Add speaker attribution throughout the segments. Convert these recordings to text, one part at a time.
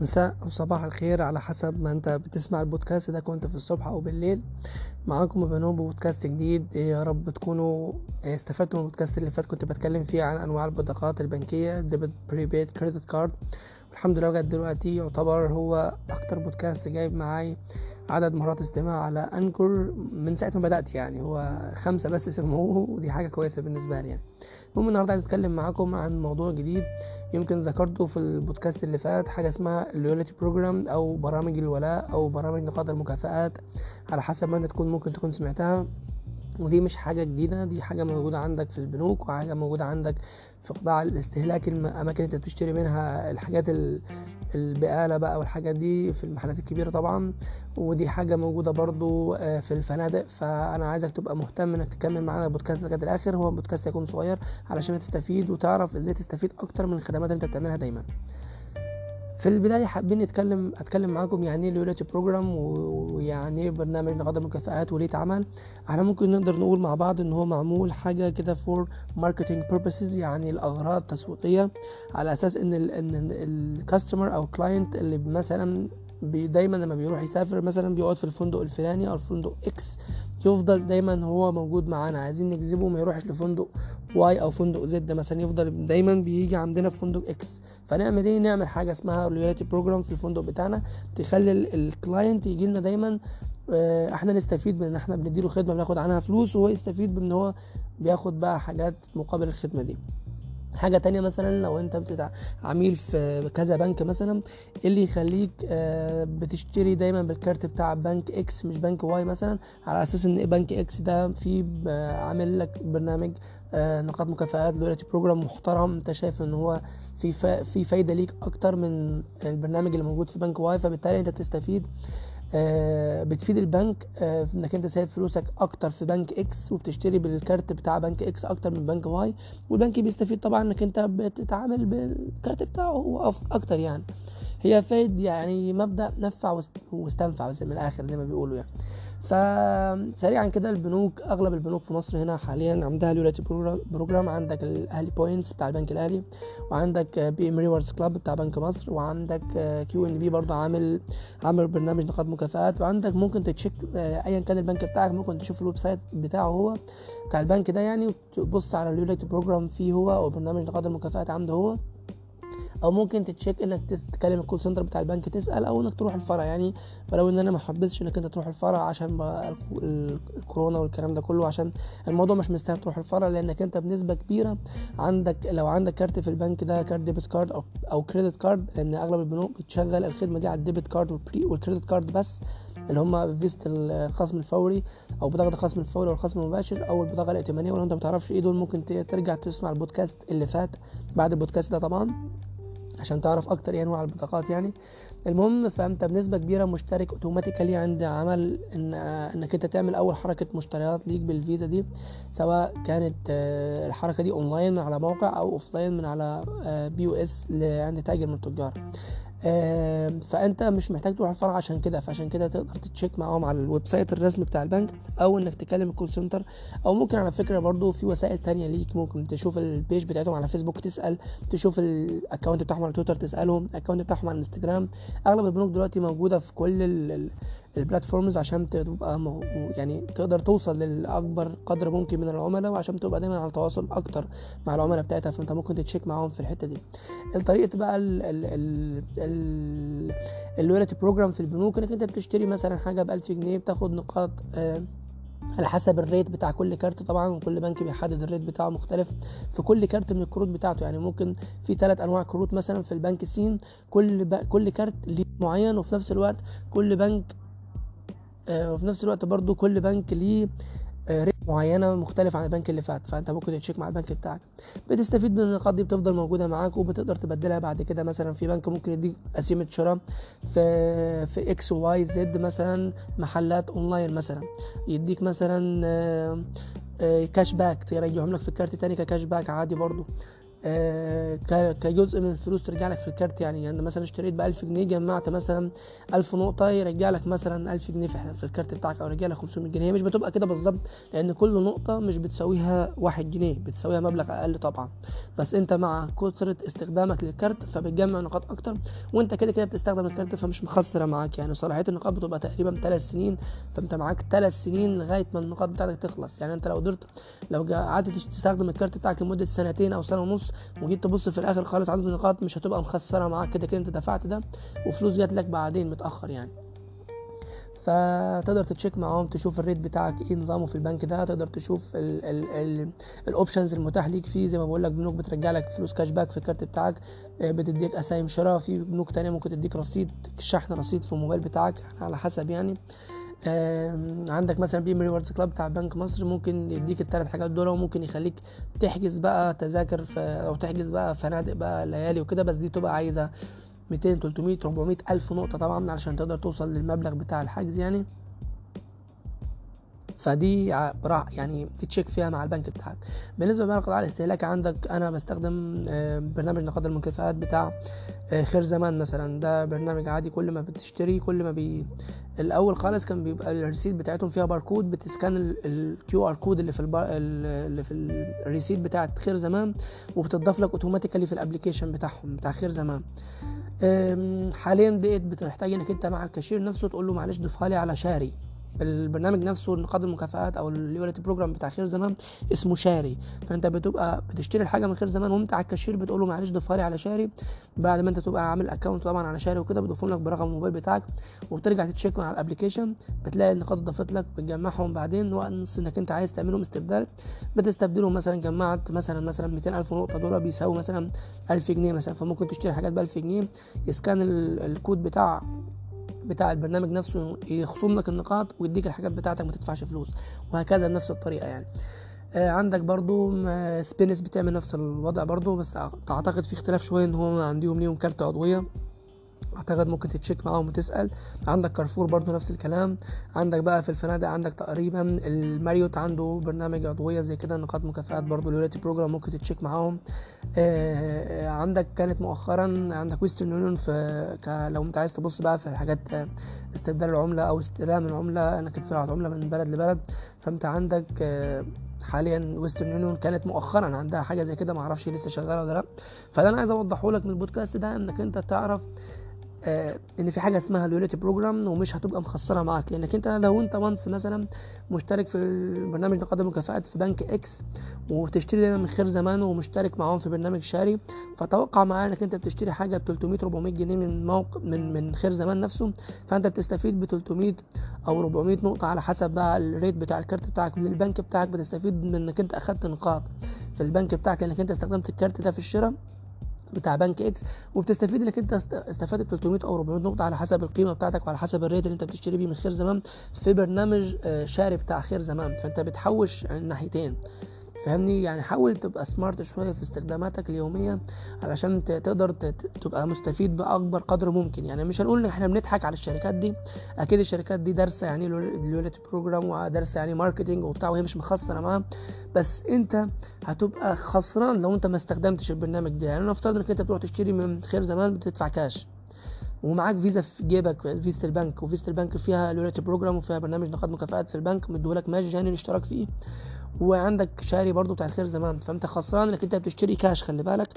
Speaker 1: مساء أو صباح الخير على حسب ما أنت بتسمع البودكاست ده كنت في الصبح أو بالليل. معاكم بنوب بودكاست جديد. يا رب تكونوا استفدتوا من البودكاست اللي فات. كنت بتكلم فيه عن أنواع البطاقات البنكية debit prepaid credit card الحمد لله لغاية دلوقتي يعتبر هو أكتر بودكاست جايب معاي عدد مرات استماع على Anchor من ساعة ما بدأت يعني. هو خمسة بس سمعوه ودي حاجة كويسة بالنسبة لي يعني. المهم النهاردة عايز أتكلم معاكم عن موضوع جديد يمكن ذكرته في البودكاست اللي فات حاجة اسمها ال loyalty program أو برامج الولاء أو برامج نقاط المكافآت على حسب ما أنت تكون ممكن تكون سمعتها. ودي مش حاجة جديدة دي حاجة موجودة عندك في البنوك وحاجة موجودة عندك في قطاع الاستهلاك الأماكن انت بتشتري منها الحاجات البقالة بقى والحاجات دي في المحلات الكبيرة طبعا. ودي حاجة موجودة برضو في الفنادق. فأنا عايزك تبقى مهتم إنك تكمل معانا البودكاست لغاية الآخر. هو بودكاست يكون صغير علشان تستفيد وتعرف إزاي تستفيد أكتر من الخدمات اللي أنت بتعملها دايما. في البداية حابين نتكلم أتكلم معاكم يعني إيه loyalty program ويعني إيه برنامج نقاط المكافآت وليه اتعمل إحنا ممكن نقدر نقول مع بعض إن هو معمول حاجة كده for marketing purposes يعني الأغراض تسويقية على أساس إن ال إن ال customer أو client اللي مثلا بي دايما لما بيروح يسافر مثلا بيقعد في الفندق الفلاني أو الفندق X يفضل دايما هو موجود معانا. عايزين نجذبه ما يروحش لفندق Y أو فندق Z مثلا يفضل دايما بيجي عندنا في فندق X فنعمل إيه؟ نعمل حاجة اسمها loyalty program في الفندق بتاعنا تخلي ال client يجي لنا دايما إحنا نستفيد من إن إحنا بنديله خدمة بناخد عنها فلوس وهو يستفيد بإن هو بياخد بقى حاجات مقابل الخدمة دي. حاجة تانية مثلا لو أنت بتتع... عميل في كذا بنك مثلا اللي يخليك بتشتري دايما بال card بتاع بنك X مش بنك Y مثلا على أساس إن بنك X ده فيه عامل لك برنامج نقاط مكافآت loyalty program محترم أنت شايف إن هو في. في فايدة ليك أكتر من البرنامج اللي موجود في بنك Y فبالتالي أنت بتستفيد آه بتفيد البنك آه إنك أنت سايب فلوسك أكتر في بنك X وبتشتري بال card بتاع بنك X أكتر من بنك Y والبنك بيستفيد طبعا إنك أنت بتتعامل بال card بتاعه هو أكتر يعني. هي فايد يعني مبدأ نفع واستنفع زي من الآخر زي ما بيقولوا يعني. فسريعا كده البنوك أغلب البنوك في مصر هنا حاليا عندها loyalty program عندك الاهلي points بتاع البنك الأهلي وعندك BM Rewards Club بتاع بنك مصر وعندك QNB برضه عامل عامل برنامج نقاط مكافآت. وعندك ممكن ت check ايا كان البنك بتاعك ممكن تشوف ال website بتاعه هو بتاع البنك ده يعني وتبص على ال loyalty program فيه هو أو برنامج نقاط المكافآت عنده هو. أو ممكن ت check إنك تكلم ال call center بتاع البنك تسأل أو إنك تروح الفرع. يعني ولو إن أنا ما حبذتش إنك أنت تروح الفرع عشان الكورونا والكلام ده كله عشان الموضوع مش مستاهل تروح الفرع لأنك أنت بنسبة كبيرة عندك لو عندك card في البنك ده card debit card أو أو credit card لأن أغلب البنوك بتشغل الخدمة دي على ال debit card وال credit card بس اللي هم فيزة الخصم الفوري أو بطاقه الخصم الفوري والخصم المباشر أو البطاقة الائتمانية ولو أنت ما تعرفش إيه دول ممكن ترجع تسمع البودكاست اللي فات بعد البودكاست ده طبعا. عشان تعرف أكتر إيه انواع البطاقات يعني. المهم فأنت بنسبة كبيرة مشترك automatically عند عمل إن إنك أنت تعمل أول حركة مشتريات ليك بالفيزا دي سواء كانت الحركة دي اونلاين من على موقع أو offline من على POS عند تاجر من التجار. فأنت مش محتاج تروح الفرع عشان كده فعشان كده تقدر ت check معاهم على ال website الرسمي بتاع البنك أو إنك تكلم ال call center أو ممكن على فكرة برضو في وسائل تانية ليك ممكن تشوف ال page بتاعتهم على فيسبوك تسأل تشوف ال account بتاعهم على تويتر تسألهم ال account بتاعهم على انستجرام أغلب البنوك دلوقتي موجودة في كل ال platforms عشان تبقى يعني تقدر توصل لاكبر قدر ممكن من العملاء وعشان تبقى دايما على تواصل أكتر مع العملاء بتاعتها فأنت ممكن ت check معاهم في الحتة دي. الطريقة بقى ال loyalty program في البنوك إنك أنت بتشتري مثلا حاجة ب 1000 جنيه بتاخد نقاط آه على حسب ال rate بتاع كل كارت طبعا وكل بنك بيحدد ال rate بتاعه مختلف في كل كارت من الكروت بتاعته. يعني ممكن في ثلاث أنواع كروت مثلا في البنك سين كل ب... كل كارت ليه معين وفي نفس الوقت كل بنك وفي نفس الوقت برضو كل بنك ليه آه rate معينة مختلف عن البنك اللي فات. فأنت ممكن تشيك مع البنك بتاعك. بتستفيد من النقاط دي بتفضل موجودة معاك وبتقدر تبدلها بعد كده. مثلا في بنك ممكن يديك قسيمة شراء في في X Y Z مثلا محلات اونلاين مثلا. يديك مثلا آه cash back ترجعهم لك في الكارت تاني ك cash back عادي برضو. كجزء من الفلوس ترجع لك في الكارت يعني. يعني مثلا اشتريت ب 1000 جنيه جمعت مثلا 1000 نقطة يرجع لك مثلا 1000 جنيه في الكارت بتاعك أو يرجع لك 500 جنيه. مش بتبقى كده بالظبط لأن كل نقطة مش بتساويها 1 جنيه بتساويها مبلغ أقل طبعا. بس أنت مع كثرة استخدامك للكارت فبتجمع نقاط أكتر وأنت كده كده بتستخدم الكارت فمش مخسره معاك يعني. صلاحية النقاط بتبقى تقريبا ثلاث سنين فأنت معاك ثلاث سنين لغاية ما النقاط بتاعتك تخلص. يعني أنت لو قدرت لو قعدت تستخدم الكارت بتاعك لمدة سنتين أو سنة ونص وجيت تبص في الآخر خالص عدد النقاط مش هتبقى مخسرة معاك. كده كده انت دفعت ده وفلوس جات لك بعدين متأخر يعني. فتقدر تتشيك معاهم تشوف ال rate بتاعك إيه نظامه في البنك ده تقدر تشوف ال options المتاح ليك فيه. زي ما بقول لك بنوك بترجع لك فلوس cash back في الكارت بتاعك آه، بتديك قسايم شراء. في بنوك تانية ممكن تديك رصيد شحن رصيد في الموبايل بتاعك على حسب يعني. عندك مثلا B Rewards Club بتاع بنك مصر ممكن يديك الثلاث حاجات دول وممكن يخليك تحجز بقى تذاكر أو تحجز بقى فنادق بقى ليالي وكده بس دي تبقى عايزة 200 300 400 ألف نقطة طبعا علشان تقدر توصل للمبلغ بتاع الحجز يعني. فدي يعني تتشيك فيها مع البنك بتاعك. بالنسبة بقى لقطاع الاستهلاك عندك أنا بستخدم آه، برنامج نقاط المكافآت بتاع آه، خير زمان مثلا. ده برنامج عادي كل ما بتشتري كل ما بي الأول خالص كان بيبقى ال receipt بتاعتهم فيها باركود بت scan ال QR code اللي في البار اللي في ال receipt بتاعت خير زمان وبتضاف لك automatically في ال application بتاعهم بتاع خير زمان. حاليا بقيت بتحتاج إنك أنت مع الكاشير نفسه تقول له معلش ضيفها لي على شاري البرنامج نفسه نقاط المكافآت أو ال loyalty program بتاع خير زمان اسمه شاري. فأنت بتبقى بتشتري الحاجة من خير زمان وأنت على الكاشير بتقول له معلش ضيفها لي على شاري. بعد ما أنت تبقى عامل account طبعا على شاري وكده بيضيفهم لك برقم الموبايل بتاعك وبترجع تتشيك مع ال application بتلاقي النقاط اتضافت لك بتجمعهم بعدين. و once إنك أنت عايز تعملهم استبدال بتستبدلهم مثلا جمعت مثلا مثلا 200 ألف نقطة دول بيساوي مثلا 1000 جنيه مثلا. فممكن تشتري حاجات ب 1000 جنيه ي scan الكود بتاع بتاع البرنامج نفسه يخصم لك النقاط ويديك الحاجات بتاعتك ما تدفعش فلوس وهكذا بنفس الطريقة يعني. آه عندك برضو سبينس بتعمل نفس الوضع برضو بس أعتقد في اختلاف شوية إن هم عندهم ليهم كارت عضوية. أعتقد ممكن تتشيك معاهم وتسأل. عندك كارفور برضو نفس الكلام. عندك بقى في الفنادق عندك تقريبا الماريوت عنده برنامج عضوية زي كده نقاط مكافآت برضو loyalty program ممكن تتشيك معاهم. آه عندك كانت مؤخرا عندك ويسترن يونيون في لو انت عايز تبص بقى في حاجات استبدال العملة أو استلام العملة انك تدفع عملة من بلد لبلد. فأنت عندك آه حاليا ويسترن يونيون كانت مؤخرا عندها حاجة زي كده معرفش لسه شغالة ولا لأ. فده أنا عايز اوضحه لك من البودكاست ده إنك أنت تعرف آه إن في حاجة اسمها loyalty program ومش هتبقى مخسرة معاك. لأنك أنت لو أنت once مثلا مشترك في البرنامج نقاط المكافآت في بنك X وبتشتري دايما من خير زمان ومشترك معاهم في برنامج شاري فتوقع معايا إنك أنت بتشتري حاجة ب 300 400 جنيه من موقع من من خير زمان نفسه فأنت بتستفيد ب 300 أو 400 نقطة على حسب بقى ال rate بتاع الكارت بتاعك. من البنك بتاعك بتستفيد من إنك أنت أخدت نقاط. في البنك بتاعك لأنك أنت استخدمت الكارت ده في الشراء بتاع بنك X وبتستفيد إنك أنت استفدت 300 أو 400 نقطة على حسب القيمة بتاعتك وعلى حسب ال rate اللي أنت بتشتري بيه من خير زمان في برنامج آه، شاري بتاع خير زمان. فأنت بتحوش الناحيتين فاهمني يعني حاول تبقى smart شوية في استخداماتك اليومية علشان تقدر تبقى مستفيد بأكبر قدر ممكن. يعني مش هنقول إن إحنا بنضحك على الشركات دي أكيد الشركات دي دارسة يعني loyalty program ودارسة يعني marketing وبتاع وهي مش مخسرة معاها. بس أنت هتبقى خسران لو أنت ما استخدمتش البرنامج ده. يعني نفترض إنك أنت بتروح تشتري من خير زمان بتدفع كاش ومعاك فيزا في جيبك فيزا البنك وفيزا البنك فيها loyalty program وفيها برنامج نقاط مكافآت في البنك مديهولك مجاني الاشتراك فيه. وعندك شاري برضو بتاع الخير زمان فأنت خسران انك أنت بتشتري كاش خلي بالك.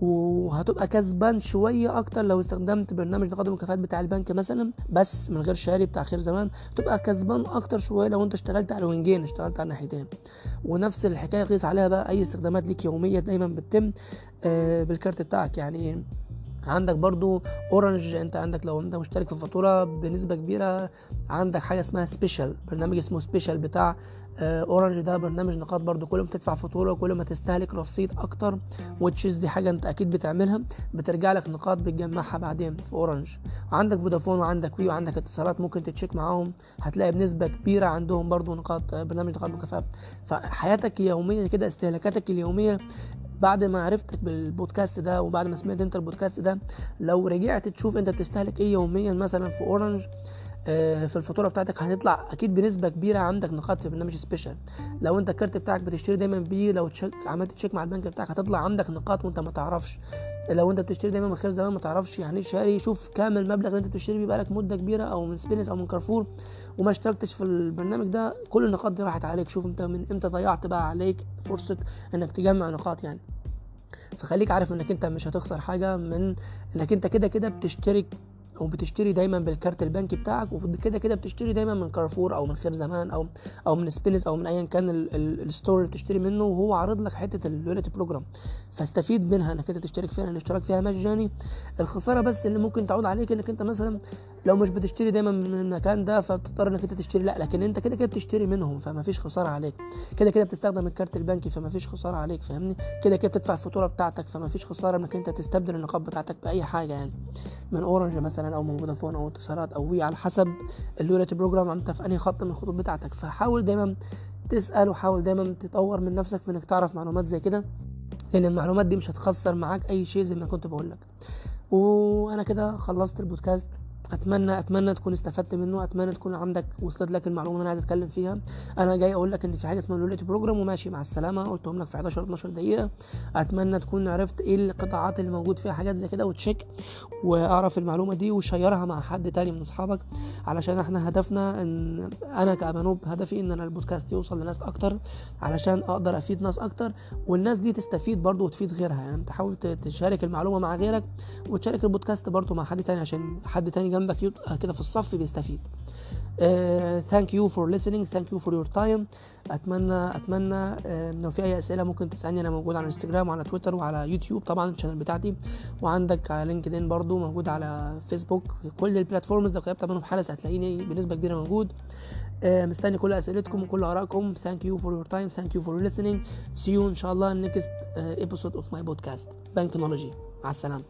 Speaker 1: وهتبقى كسبان شوية أكتر لو استخدمت برنامج نقاط المكافآت بتاع البنك مثلا بس من غير شاري بتاع خير زمان. تبقى كسبان أكتر شوية لو أنت اشتغلت على وينجين اشتغلت على الناحيتين. ونفس الحكاية قيس عليها بقى أي استخدامات ليك يومية دايما بتتم آه، بالكارت بتاعك. يعني عندك برضو اورنج أنت عندك لو أنت مشترك في فاتورة بنسبة كبيرة عندك حاجة اسمها Special برنامج اسمه Special بتاع اورنج آه، ده برنامج نقاط برضو كل ما تدفع فاتورة كل ما تستهلك رصيد أكتر which is دي حاجة أنت أكيد بتعملها بترجع لك نقاط بتجمعها بعدين في اورنج عندك فودافون وعندك وي وعندك اتصالات ممكن تتشيك معاهم هتلاقي بنسبة كبيرة عندهم برضو نقاط آه، برنامج نقاط مكافاه فحياتك اليومية كده استهلاكاتك اليومية بعد ما عرفتك بالبودكاست ده وبعد ما سمعت أنت البودكاست ده لو رجعت تشوف أنت بتستهلك إيه يوميا مثلا في اورنج في الفاتورة بتاعتك هتطلع أكيد بنسبة كبيرة عندك نقاط في برنامج Special. لو أنت الكارت بتاعك بتشتري دايما بيه لو check عملت check مع البنك بتاعك هتطلع عندك نقاط وأنت ما تعرفش. لو أنت بتشتري دايما من خير زمان ما تعرفش يعني شاري شوف كام المبلغ اللي أنت بتشتري بيه بقالك مدة كبيرة أو من سبينس أو من كارفور وما اشتركتش في البرنامج ده كل النقاط دي راحت عليك. شوف أنت من إمتى ضيعت بقى عليك فرصة إنك تجمع نقاط يعني. فخليك عارف إنك أنت مش هتخسر حاجة من إنك أنت كده كده بتشترك وبتشتري دايما بالكارت البنكي بتاعك وكده كده بتشتري دايما من كارفور أو من خير زمان أو أو من سبينس أو من ايا كان ال store اللي بتشتري منه وهو عارض لك حتة ال loyalty program فاستفيد منها إنك أنت تشترك فيها الاشتراك فيها مجاني الخسارة بس اللي ممكن تعود عليك إنك أنت مثلا لو مش بتشتري دايما من المكان ده فبتضطر إنك أنت تشتري لأ لكن أنت كده كده بتشتري منهم فما فيش خسارة عليك. كده كده بتستخدم الكارت البنكي فما فيش خسارة عليك فاهمني؟ كده كده بتدفع الفاتورة بتاعتك فما فيش خسارة إنك أنت تستبدل النقاط بتاعتك بأي حاجة يعني. من أورنج مثلا. أو من فودافون أو اتصالات أو وي على حسب ال loyalty program أنت في أنهي خط من الخطوط بتاعتك. فحاول دايما تسأل وحاول دايما تطور من نفسك في إنك تعرف معلومات زي كده لأن المعلومات دي مش هتخسر معاك أي شيء زي ما كنت بقول لك. وأنا كده خلصت البودكاست. اتمنى أتمنى تكون استفدت منه. أتمنى تكون عندك وصلت لك المعلومة اللي أنا عايز أتكلم فيها. أنا جاي أقول لك إن في حاجة اسمها loyalty program وماشي مع السلامة. قلتهم لك في 11 12 دقيقة. أتمنى تكون عرفت إيه القطاعات اللي موجود فيها حاجات زي كده و check وأعرف المعلومة دي وشيرها مع حد تاني من أصحابك. علشان إحنا هدفنا إن أنا كأبانوب هدفي إن أنا البودكاست يوصل لناس أكتر علشان أقدر أفيد ناس أكتر والناس دي تستفيد برضو وتفيد غيرها. يعني تحاول تشارك المعلومة مع غيرك وتشارك البودكاست برضو مع حد تاني عشان حد تاني جنبك يبقى كده في الصف بيستفيد. thank you for listening. Thank you for your time اتمنى أتمنى uh, لو في أي أسئلة ممكن تسألني. أنا موجود على انستجرام وعلى تويتر وعلى يوتيوب طبعا ال channel بتاعتي. وعندك على لينكدين برضو موجود على فيسبوك كل ال platforms لو كتبت منهم حد هتلاقيني بنسبة كبيرة موجود. uh, مستني كل أسئلتكم وكل آرائكم. thank you for your time thank you for listening. See you إن شاء الله uh, episode of my podcast. بانكنولوجي مع السلامة.